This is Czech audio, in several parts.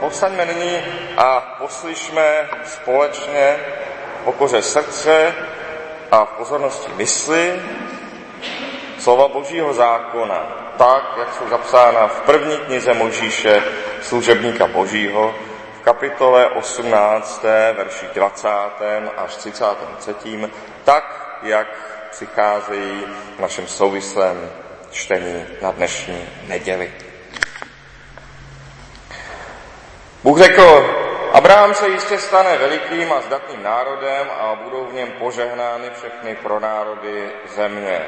povstaňme nyní a poslyšme společně pokoře srdce a v pozornosti mysli slova Božího zákona, tak, jak jsou zapsána v první knize Možíše, služebníka Božího, v kapitole 18, verši 20. až 33. tak, jak přicházejí v našem souvislém čtení na dnešní neděli. Bůh řekl, Abraham se jistě stane velikým a zdatným národem a budou v něm požehnány všechny pronárody země.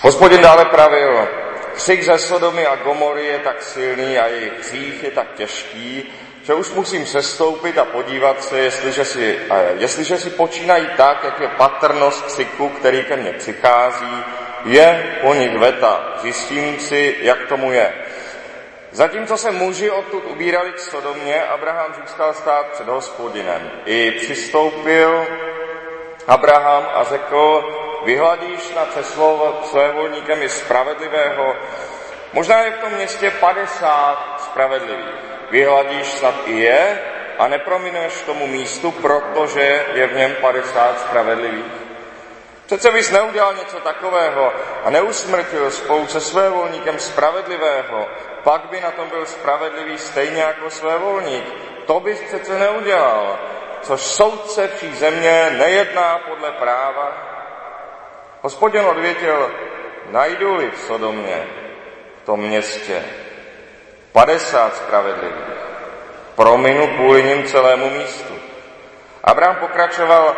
Hospodin dále pravil, křik ze Sodomy a Gomory je tak silný a jejich hřích je tak těžký, že už musím sestoupit a podívat se, jestliže si, jestliže si počínají tak, jak je patrnost křiku, který ke mně přichází, je po nich veta. Zjistím si, jak tomu je. Zatímco se muži odtud ubírali k Sodomě, Abraham zůstal stát před hospodinem. I přistoupil Abraham a řekl, vyhladíš na své volníkem i spravedlivého. Možná je v tom městě 50 spravedlivých. Vyhladíš snad i je a neprominuješ tomu místu, protože je v něm 50 spravedlivých. Přece bys neudělal něco takového a neusmrtil spolu se svévolníkem spravedlivého, pak by na tom byl spravedlivý stejně jako svévolník. To bys přece neudělal, což soudce vší země nejedná podle práva. Hospodin odvětil, najdu-li v Sodomě, v tom městě, 50 spravedlivých, prominu kvůli ním celému místu. Abraham pokračoval,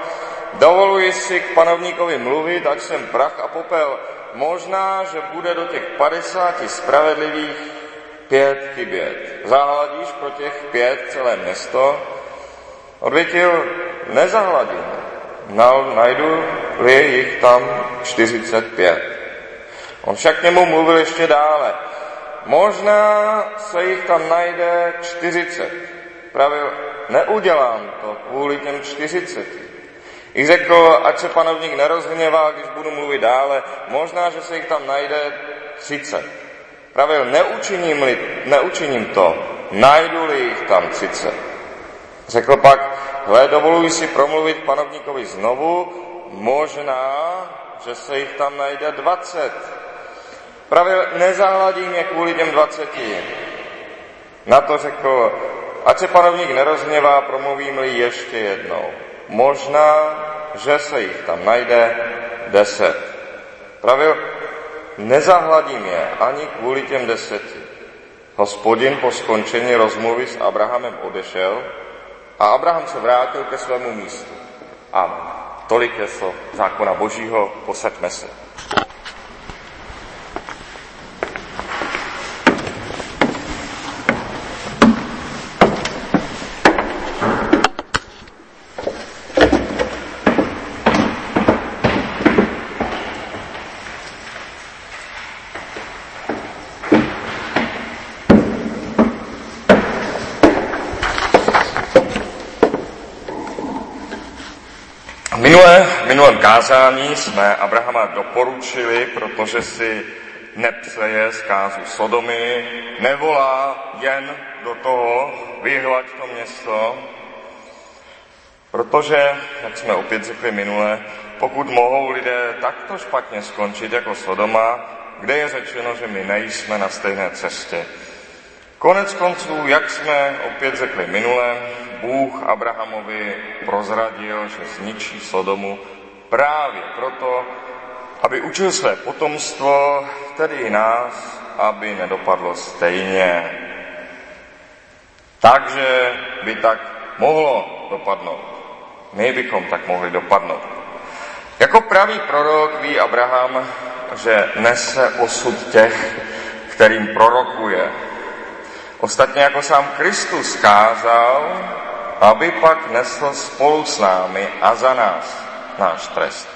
Dovoluji si k panovníkovi mluvit, ať jsem prach a popel. Možná, že bude do těch 50 spravedlivých pět chybět. Zahladíš pro těch pět celé město? Odvětil, nezahladím. Najdu jich tam 45. On však k němu mluvil ještě dále. Možná se jich tam najde 40. Pravil, neudělám to kvůli těm 40. I řekl, ať se panovník nerozhněvá, když budu mluvit dále, možná, že se jich tam najde 30. Pravil, neučiním, li, neučiním to, najdu-li jich tam 30. Řekl pak, hle, dovoluji si promluvit panovníkovi znovu, možná, že se jich tam najde 20. Pravil, nezahladím je kvůli těm 20. Na to řekl, ať se panovník nerozhněvá, promluvím-li ještě jednou. Možná, že se jich tam najde deset. Pravil, nezahladím je ani kvůli těm deseti. Hospodin po skončení rozmluvy s Abrahamem odešel a Abraham se vrátil ke svému místu. Amen. Tolik je to zákona Božího, posaďme se. Minule, minulém kázání jsme Abrahama doporučili, protože si nepřeje zkázu Sodomy, nevolá jen do toho vyhlaď to město, protože, jak jsme opět řekli minule, pokud mohou lidé takto špatně skončit jako Sodoma, kde je řečeno, že my nejsme na stejné cestě. Konec konců, jak jsme opět řekli minule, Bůh Abrahamovi prozradil, že zničí Sodomu právě proto, aby učil své potomstvo, tedy i nás, aby nedopadlo stejně. Takže by tak mohlo dopadnout. My bychom tak mohli dopadnout. Jako pravý prorok ví Abraham, že nese osud těch, kterým prorokuje. Ostatně jako sám Kristus kázal, aby pak nesl spolu s námi a za nás náš trest.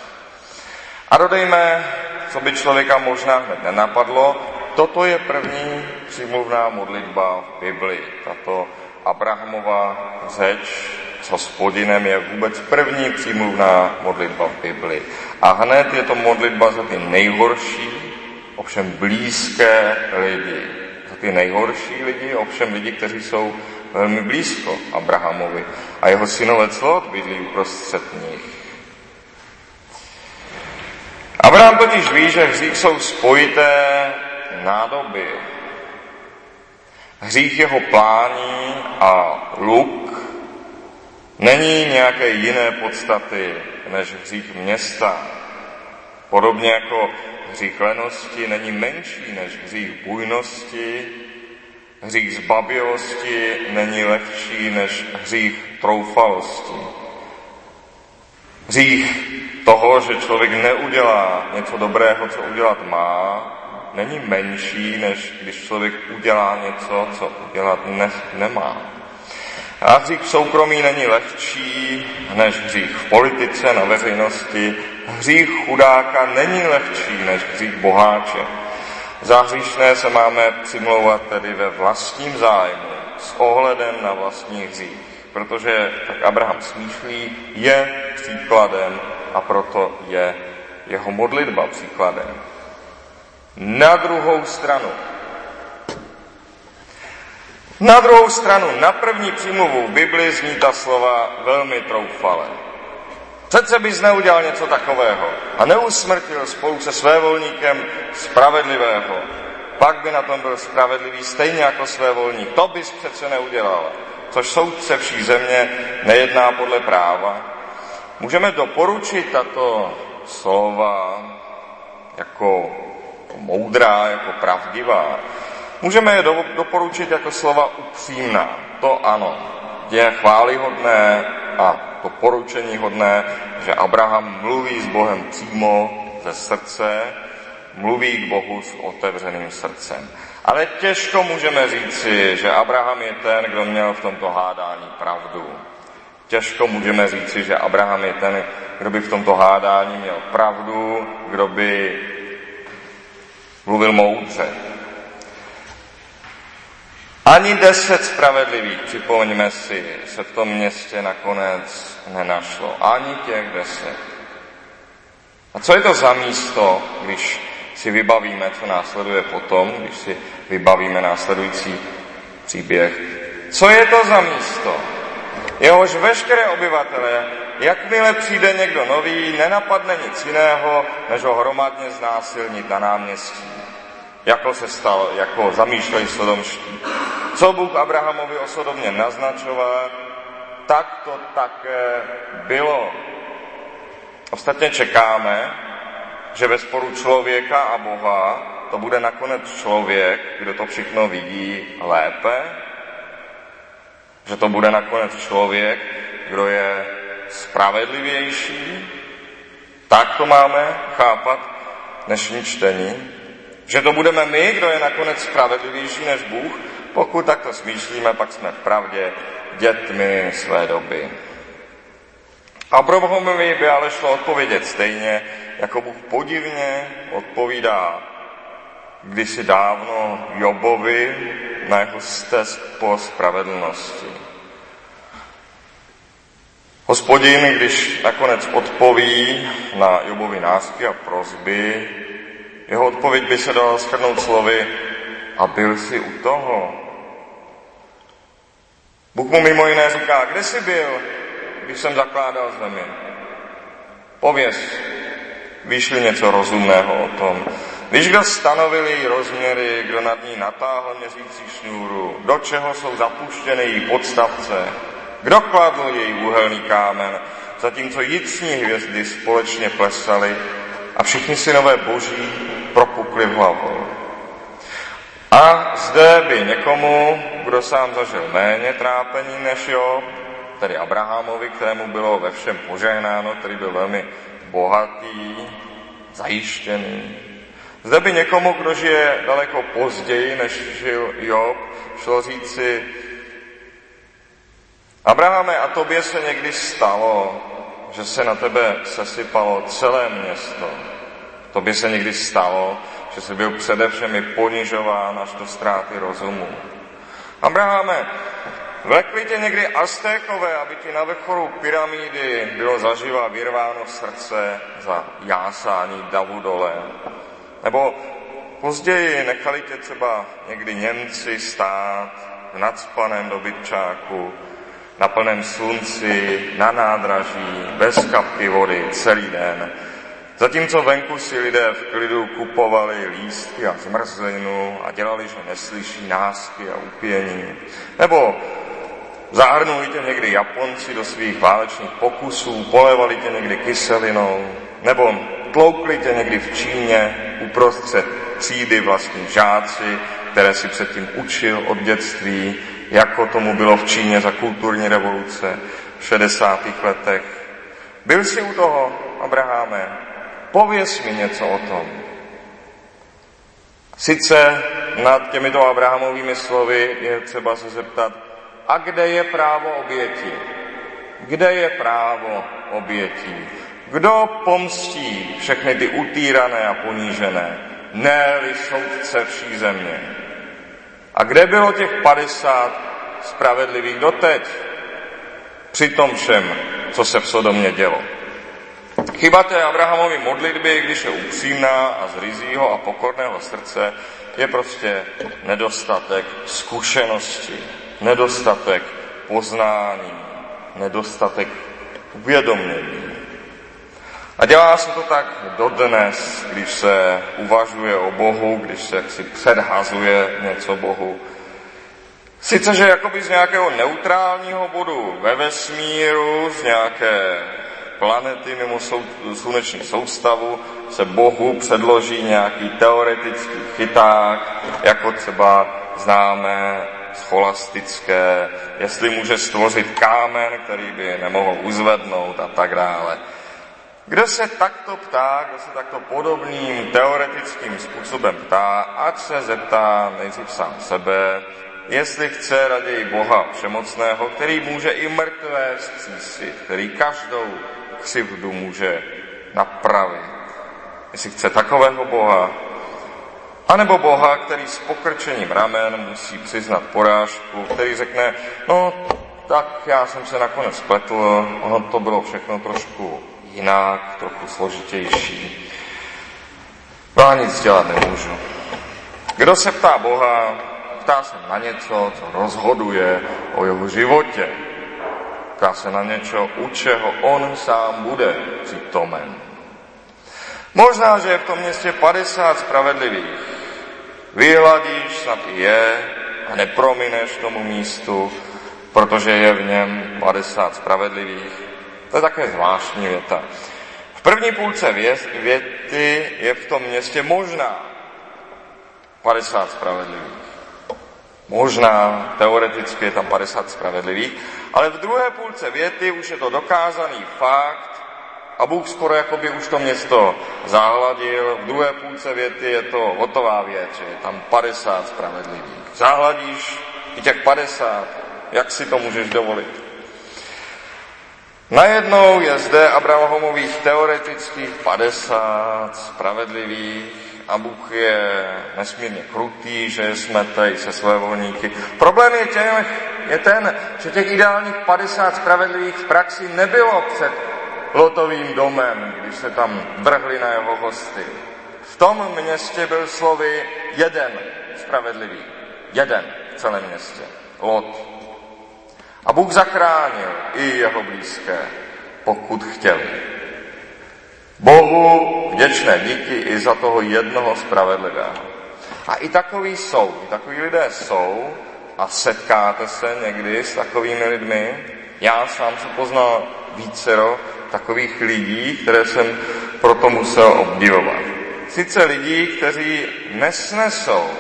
A dodejme, co by člověka možná hned nenapadlo, toto je první přimluvná modlitba v Biblii. Tato Abrahamova řeč s hospodinem je vůbec první přímluvná modlitba v Biblii. A hned je to modlitba za ty nejhorší, ovšem blízké lidi. Za ty nejhorší lidi, ovšem lidi, kteří jsou velmi blízko Abrahamovi. A jeho synovec Lot bydlí uprostřed nich. Abraham totiž ví, že hřích jsou spojité nádoby. Hřích jeho plání a luk není nějaké jiné podstaty než hřích města. Podobně jako hřích lenosti není menší než hřích bujnosti, hřích zbabilosti není lehčí než hřích troufalosti. Hřích toho, že člověk neudělá něco dobrého, co udělat má, není menší, než když člověk udělá něco, co udělat ne, nemá. A hřích v soukromí není lehčí než hřích v politice, na veřejnosti. Hřích chudáka není lehčí než hřích boháče. Za hříšné se máme přimlouvat tedy ve vlastním zájmu, s ohledem na vlastní hřích. Protože, tak Abraham smýšlí, je příkladem a proto je jeho modlitba příkladem. Na druhou stranu, na druhou stranu, na první přímluvu v Bibli zní ta slova velmi troufale. Přece bys neudělal něco takového a neusmrtil spolu se svévolníkem spravedlivého. Pak by na tom byl spravedlivý stejně jako svévolník. To bys přece neudělal. Což soudce vší země nejedná podle práva. Můžeme doporučit tato slova jako moudrá, jako pravdivá. Můžeme je do, doporučit jako slova upřímná. To ano, je chválihodné a to poručení hodné, že Abraham mluví s Bohem přímo ze srdce, mluví k Bohu s otevřeným srdcem. Ale těžko můžeme říci, že Abraham je ten, kdo měl v tomto hádání pravdu. Těžko můžeme říci, že Abraham je ten, kdo by v tomto hádání měl pravdu, kdo by mluvil moudře. Ani deset spravedlivých, připomeňme si, se v tom městě nakonec nenašlo. Ani těch deset. A co je to za místo, když si vybavíme, co následuje potom, když si vybavíme následující příběh? Co je to za místo? Jehož veškeré obyvatele, jakmile přijde někdo nový, nenapadne nic jiného, než ho hromadně znásilnit na náměstí jako se stalo, jako zamýšleli sodomští. Co Bůh Abrahamovi o Sodomě naznačoval, tak to také bylo. Ostatně čekáme, že ve sporu člověka a Boha to bude nakonec člověk, kdo to všechno vidí lépe, že to bude nakonec člověk, kdo je spravedlivější. Tak to máme chápat dnešní čtení. Že to budeme my, kdo je nakonec spravedlivější než Bůh, pokud takto smýšlíme, pak jsme v pravdě dětmi své doby. Abrahamovi by ale šlo odpovědět stejně, jako Bůh podivně odpovídá kdysi dávno Jobovi na jeho stez po spravedlnosti. Hospodin, když nakonec odpoví na Jobovi násky a prozby, jeho odpověď by se dala schrnout slovy a byl jsi u toho. Bůh mu mimo jiné říká, kde jsi byl, když jsem zakládal zemi. Pověz, vyšli něco rozumného o tom. Když kdo stanovil její rozměry, kdo nad ní natáhl měřící šňůru, do čeho jsou zapuštěny její podstavce, kdo kladl její úhelný kámen, zatímco jicní hvězdy společně plesaly a všichni synové boží propukli v hlavu. A zde by někomu, kdo sám zažil méně trápení než jo, tedy Abrahamovi, kterému bylo ve všem požehnáno, který byl velmi bohatý, zajištěný. Zde by někomu, kdo žije daleko později, než žil Job, šlo říci, Abrahame, a tobě se někdy stalo, že se na tebe sesypalo celé město. Tobě se někdy stalo, že jsi byl především ponižován až do ztráty rozumu. Abrahame, vlekli tě někdy Aztékové, aby ti na vrcholu pyramídy bylo zaživa vyrváno srdce za jásání davu dole. Nebo Později nechali tě třeba někdy Němci stát v nadspaném dobytčáku, na plném slunci, na nádraží, bez kapky vody, celý den. Zatímco venku si lidé v klidu kupovali lístky a zmrzlinu a dělali, že neslyší násky a upění. Nebo zahrnuli tě někdy Japonci do svých válečných pokusů, polevali tě někdy kyselinou, nebo tloukli tě někdy v Číně uprostřed třídy vlastní žáci, které si předtím učil od dětství, jako tomu bylo v Číně za kulturní revoluce v 60. letech. Byl jsi u toho, Abraháme? Pověz mi něco o tom. Sice nad těmito Abrahamovými slovy je třeba se zeptat, a kde je právo oběti? Kde je právo obětí? Kdo pomstí všechny ty utýrané a ponížené? Ne-li soudce vší země. A kde bylo těch 50 spravedlivých doteď? Při tom všem, co se v Sodomě dělo. Chyba té Abrahamovy modlitby, když je upřímná a z a pokorného srdce, je prostě nedostatek zkušenosti, nedostatek poznání, nedostatek uvědomění. A dělá se to tak dodnes, když se uvažuje o Bohu, když se si předhazuje něco Bohu. Sice, že jakoby z nějakého neutrálního bodu ve vesmíru, z nějaké planety mimo sluneční soustavu se Bohu předloží nějaký teoretický chyták, jako třeba známe scholastické, jestli může stvořit kámen, který by nemohl uzvednout a tak dále. Kdo se takto ptá, kdo se takto podobným teoretickým způsobem ptá, ať se zeptá nejdřív sám sebe, jestli chce raději Boha přemocného, který může i mrtvé zcísit, který každou křivdu může napravit. Jestli chce takového Boha, anebo Boha, který s pokrčením ramen musí přiznat porážku, který řekne, no tak já jsem se nakonec spletl, ono to bylo všechno trošku jinak, trochu složitější. Já nic dělat nemůžu. Kdo se ptá Boha, ptá se na něco, co rozhoduje o jeho životě. Ptá se na něco, u čeho on sám bude přítomen. Možná, že je v tom městě 50 spravedlivých. I je, a nepromineš tomu místu, protože je v něm 50 spravedlivých. To je také zvláštní věta. V první půlce věty je v tom městě možná 50 spravedlivých. Možná, teoreticky je tam 50 spravedlivých, ale v druhé půlce věty už je to dokázaný fakt a Bůh skoro jako by už to město zahladil. V druhé půlce věty je to hotová věc, je tam 50 spravedlivých. Zahladíš i těch 50, jak si to můžeš dovolit? Najednou je zde Abrahamových teoretických 50 spravedlivých a Bůh je nesmírně krutý, že je smetej se své volníky. Problém je, těm, je ten, že těch ideálních 50 spravedlivých v praxi nebylo před Lotovým domem, když se tam vrhli na jeho hosty. V tom městě byl slovy jeden spravedlivý. Jeden v celém městě. Lot. A Bůh zachránil i jeho blízké, pokud chtěli. Bohu vděčné díky i za toho jednoho spravedlivého. A i takový jsou, i takový lidé jsou a setkáte se někdy s takovými lidmi. Já sám se poznal vícero takových lidí, které jsem proto musel obdivovat. Sice lidí, kteří nesnesou,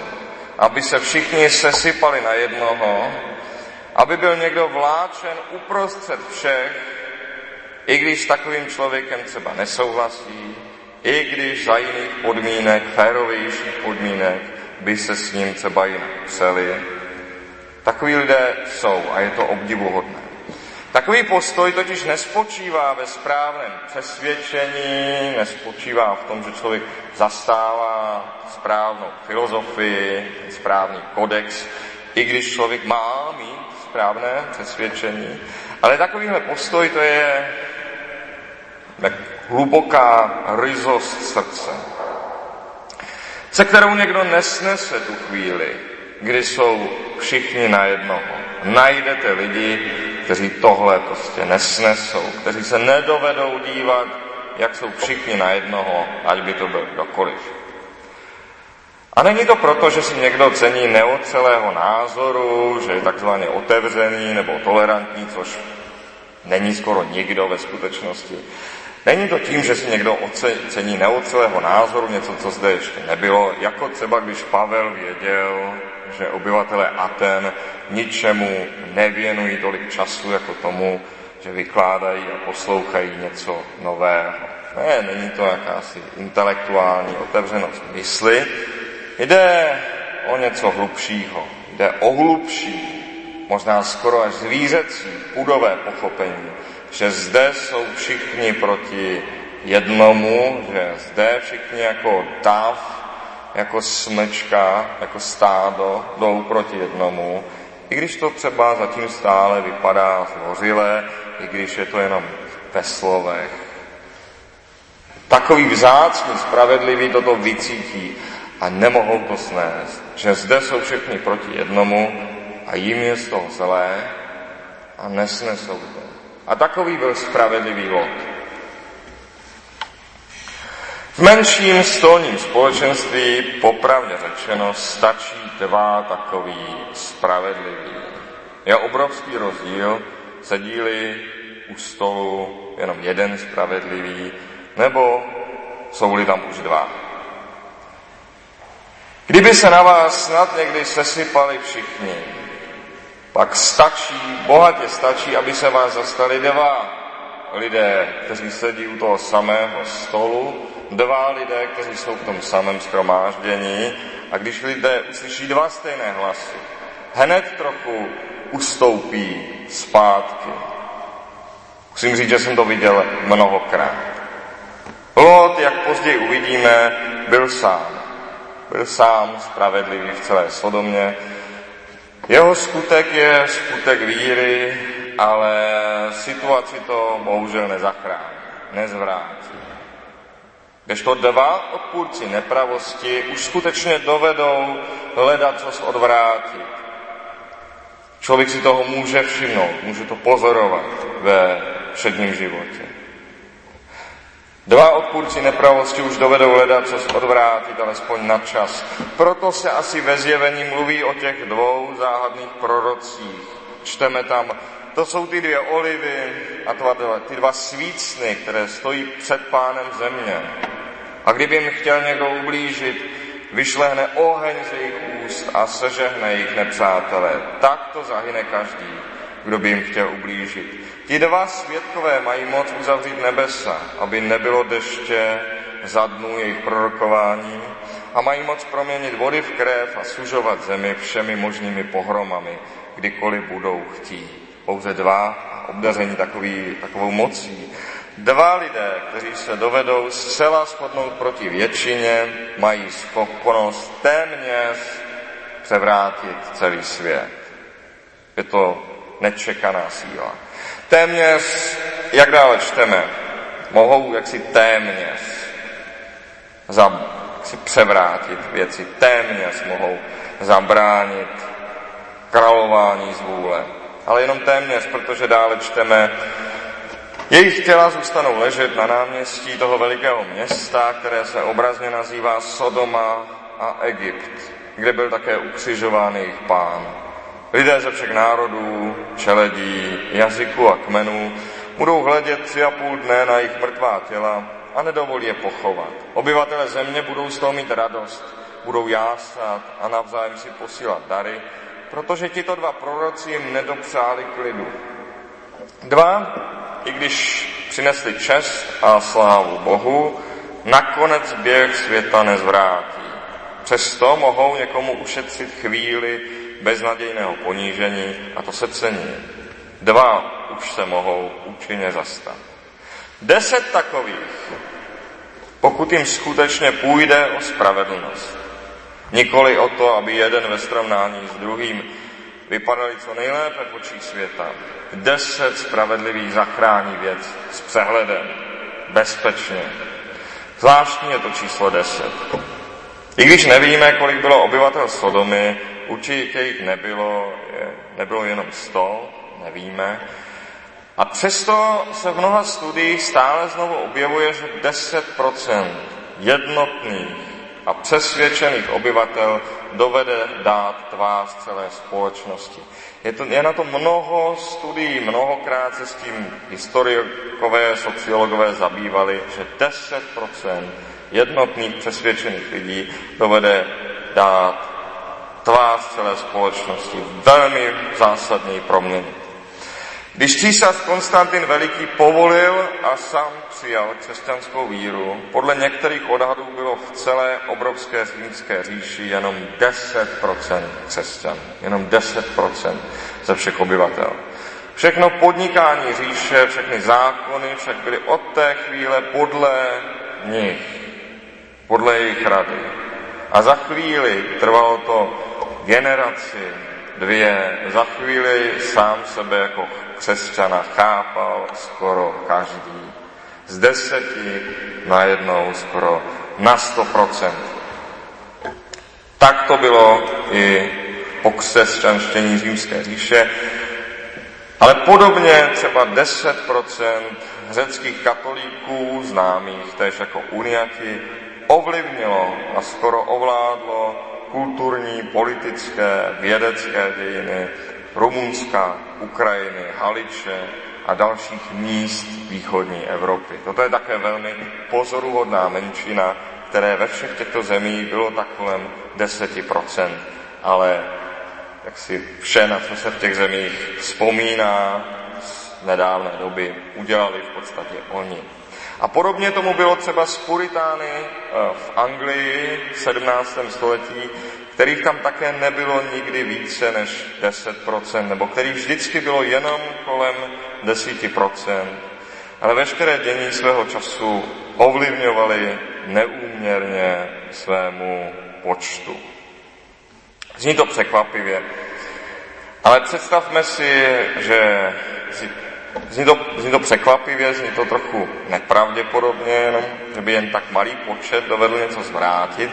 aby se všichni sesypali na jednoho, aby byl někdo vláčen uprostřed všech, i když s takovým člověkem třeba nesouhlasí, i když za jiných podmínek, férovějších podmínek, by se s ním třeba jinak museli. Takoví lidé jsou a je to obdivuhodné. Takový postoj totiž nespočívá ve správném přesvědčení, nespočívá v tom, že člověk zastává správnou filozofii, správný kodex, i když člověk má mít správné přesvědčení. Ale takovýhle postoj to je hluboká ryzost srdce. se kterou někdo nesnese tu chvíli, kdy jsou všichni na jednoho. Najdete lidi, kteří tohle prostě nesnesou, kteří se nedovedou dívat, jak jsou všichni na jednoho, ať by to byl kdokoliv. A není to proto, že si někdo cení neocelého názoru, že je takzvaně otevřený nebo tolerantní, což není skoro nikdo ve skutečnosti. Není to tím, že si někdo cení neocelého názoru, něco, co zde ještě nebylo, jako třeba když Pavel věděl, že obyvatele Aten ničemu nevěnují tolik času jako tomu, že vykládají a poslouchají něco nového. Ne, není to jakási intelektuální otevřenost mysli, jde o něco hlubšího, jde o hlubší, možná skoro až zvířecí, pudové pochopení, že zde jsou všichni proti jednomu, že zde všichni jako dav, jako smečka, jako stádo jdou proti jednomu, i když to třeba zatím stále vypadá zvořile, i když je to jenom ve slovech. Takový vzácný, spravedlivý toto vycítí a nemohou to snést, že zde jsou všichni proti jednomu a jim je z toho zlé a nesnesou to. A takový byl spravedlivý Lot. V menším stolním společenství, popravdě řečeno, stačí dva takový spravedliví. Je obrovský rozdíl, sedíli u stolu jenom jeden spravedlivý, nebo jsou-li tam už dva. Kdyby se na vás snad někdy sesypali všichni, pak stačí, bohatě stačí, aby se vás zastali dva lidé, kteří sedí u toho samého stolu, dva lidé, kteří jsou v tom samém schromáždění a když lidé uslyší dva stejné hlasy, hned trochu ustoupí zpátky. Musím říct, že jsem to viděl mnohokrát. Lot, jak později uvidíme, byl sám. Byl sám spravedlivý v celé Sodomě. Jeho skutek je skutek víry, ale situaci to bohužel nezachrání, nezvrátí. to dva odpůrci nepravosti už skutečně dovedou hledat, co odvrátit. Člověk si toho může všimnout, může to pozorovat ve předním životě. Dva odpůrci nepravosti už dovedou hledat, co odvrátit, alespoň na čas. Proto se asi ve zjevení mluví o těch dvou záhadných prorocích. Čteme tam, to jsou ty dvě olivy a ty dva svícny, které stojí před pánem země. A kdyby jim chtěl někdo ublížit, vyšlehne oheň z jejich úst a sežehne jejich nepřátelé. Tak to zahyne každý, kdo by jim chtěl ublížit. Ti dva světkové mají moc uzavřít nebesa, aby nebylo deště za dnů jejich prorokování a mají moc proměnit vody v krev a sužovat zemi všemi možnými pohromami, kdykoliv budou chtít. Pouze dva obdaření takový, takovou mocí. Dva lidé, kteří se dovedou zcela shodnout proti většině, mají schopnost téměř převrátit celý svět. Je to nečekaná síla. Téměř, jak dále čteme, mohou jaksi téměř za, si převrátit věci, téměř mohou zabránit králování z vůle. Ale jenom téměř, protože dále čteme, jejich těla zůstanou ležet na náměstí toho velikého města, které se obrazně nazývá Sodoma a Egypt, kde byl také ukřižován jejich pán. Lidé ze všech národů, čeledí, jazyků a kmenů budou hledět tři a půl dne na jejich mrtvá těla a nedovolí je pochovat. Obyvatele země budou z toho mít radost, budou jásat a navzájem si posílat dary, protože tito dva proroci jim nedopřáli klidu. Dva, i když přinesli čest a slávu Bohu, nakonec běh světa nezvrátí. Přesto mohou někomu ušetřit chvíli beznadějného ponížení a to se cení. Dva už se mohou účinně zastat. Deset takových, pokud jim skutečně půjde o spravedlnost, nikoli o to, aby jeden ve srovnání s druhým vypadali co nejlépe v očích světa. Deset spravedlivých zachrání věc s přehledem, bezpečně. Zvláštní je to číslo deset. I když nevíme, kolik bylo obyvatel Sodomy, určitě jich nebylo, nebylo jenom sto, nevíme. A přesto se v mnoha studiích stále znovu objevuje, že 10% jednotných a přesvědčených obyvatel dovede dát tvář celé společnosti. Je, to, je na to mnoho studií, mnohokrát se s tím historikové, sociologové zabývali, že 10% jednotných přesvědčených lidí dovede dát tvář celé společnosti. Velmi zásadní proměny. Když císař Konstantin Veliký povolil a sám přijal křesťanskou víru, podle některých odhadů bylo v celé obrovské římské říši jenom 10% křesťan. Jenom 10% ze všech obyvatel. Všechno podnikání říše, všechny zákony však byly od té chvíle podle nich, podle jejich rady. A za chvíli, trvalo to generaci, dvě, za chvíli sám sebe jako křesťana chápal skoro každý. Z deseti najednou skoro na sto procent. Tak to bylo i po křesťanštění římské říše, ale podobně třeba 10% řeckých katolíků, známých též jako uniati, ovlivnilo a skoro ovládlo kulturní, politické, vědecké dějiny Rumunska, Ukrajiny, Haliče a dalších míst východní Evropy. Toto je také velmi pozoruhodná menšina, které ve všech těchto zemích bylo tak kolem 10%, ale jak si vše, na co se v těch zemích vzpomíná z nedávné doby, udělali v podstatě oni. A podobně tomu bylo třeba s Puritány eh, v Anglii v 17. století, kterých tam také nebylo nikdy více než 10%, nebo kterých vždycky bylo jenom kolem 10%, ale veškeré dění svého času ovlivňovali neúměrně svému počtu. Zní to překvapivě, ale představme si, že zní to, zní to překvapivě, zní to trochu nepravděpodobně, jenom, že by jen tak malý počet dovedl něco zvrátit,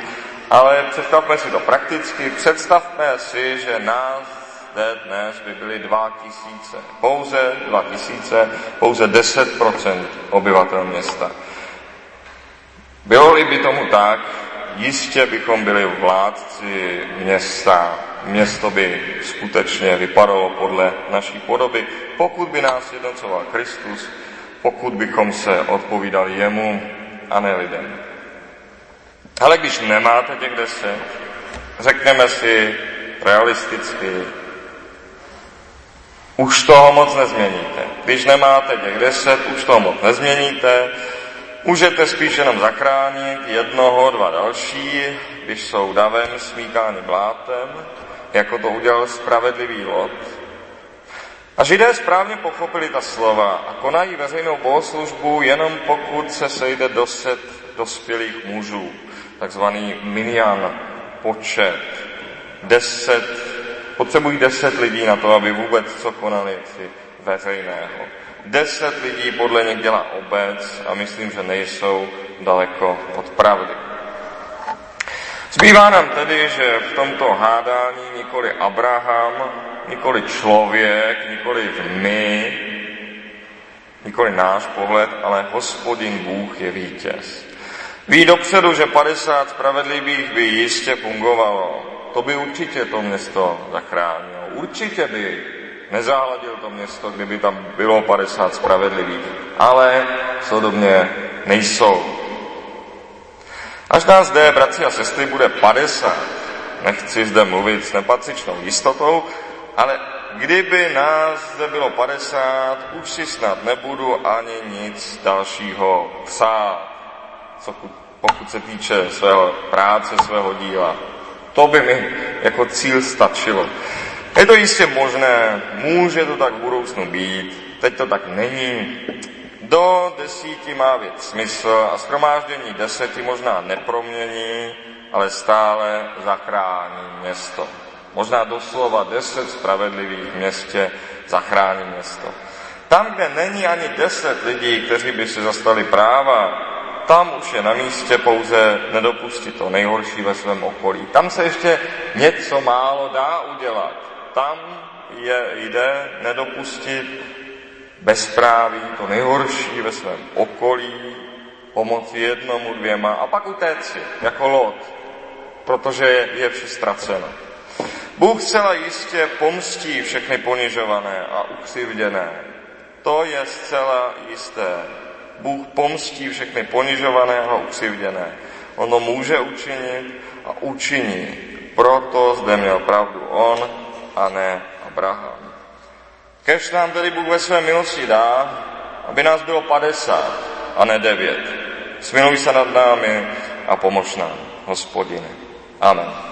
ale představme si to prakticky, představme si, že nás zde dnes by byly dva tisíce, pouze dva tisíce, pouze 10% obyvatel města. Bylo-li by tomu tak, jistě bychom byli vládci města. Město by skutečně vypadalo podle naší podoby, pokud by nás jednocoval Kristus, pokud bychom se odpovídali jemu a ne lidem. Ale když nemáte těch deset, řekneme si realisticky, už toho moc nezměníte. Když nemáte těch deset, už toho moc nezměníte. Můžete spíš jenom zachránit jednoho, dva další, když jsou davem smíkáni blátem, jako to udělal spravedlivý Lot. A židé správně pochopili ta slova a konají veřejnou bohoslužbu jenom pokud se sejde doset dospělých mužů takzvaný minian počet. Deset, potřebují deset lidí na to, aby vůbec co konali si veřejného. Deset lidí podle nich dělá obec a myslím, že nejsou daleko od pravdy. Zbývá nám tedy, že v tomto hádání nikoli Abraham, nikoli člověk, nikoli my, nikoli náš pohled, ale hospodin Bůh je vítěz. Ví dopředu, že 50 spravedlivých by jistě fungovalo. To by určitě to město zachránilo. Určitě by nezahladil to město, kdyby tam bylo 50 spravedlivých. Ale sodobně nejsou. Až nás zde, bratři a sestry, bude 50, nechci zde mluvit s nepatřičnou jistotou, ale kdyby nás zde bylo 50, už si snad nebudu ani nic dalšího psát pokud se týče svého práce, svého díla. To by mi jako cíl stačilo. Je to jistě možné, může to tak v budoucnu být, teď to tak není. Do desíti má věc smysl a schromáždění deseti možná nepromění, ale stále zachrání město. Možná doslova deset spravedlivých v městě zachrání město. Tam, kde není ani deset lidí, kteří by si zastali práva, tam už je na místě pouze nedopustit to nejhorší ve svém okolí. Tam se ještě něco málo dá udělat. Tam je, jde nedopustit bezpráví, to nejhorší ve svém okolí, pomoci jednomu, dvěma a pak utéct si, jako lot, protože je, je vše ztraceno. Bůh zcela jistě pomstí všechny ponižované a ukřivděné. To je zcela jisté. Bůh pomstí všechny ponižované a ukřivděné. Ono může učinit a učiní. Proto zde měl pravdu on a ne Abraham. Kež nám tedy Bůh ve své milosti dá, aby nás bylo 50 a ne 9. Smiluj se nad námi a pomož nám, hospodine. Amen.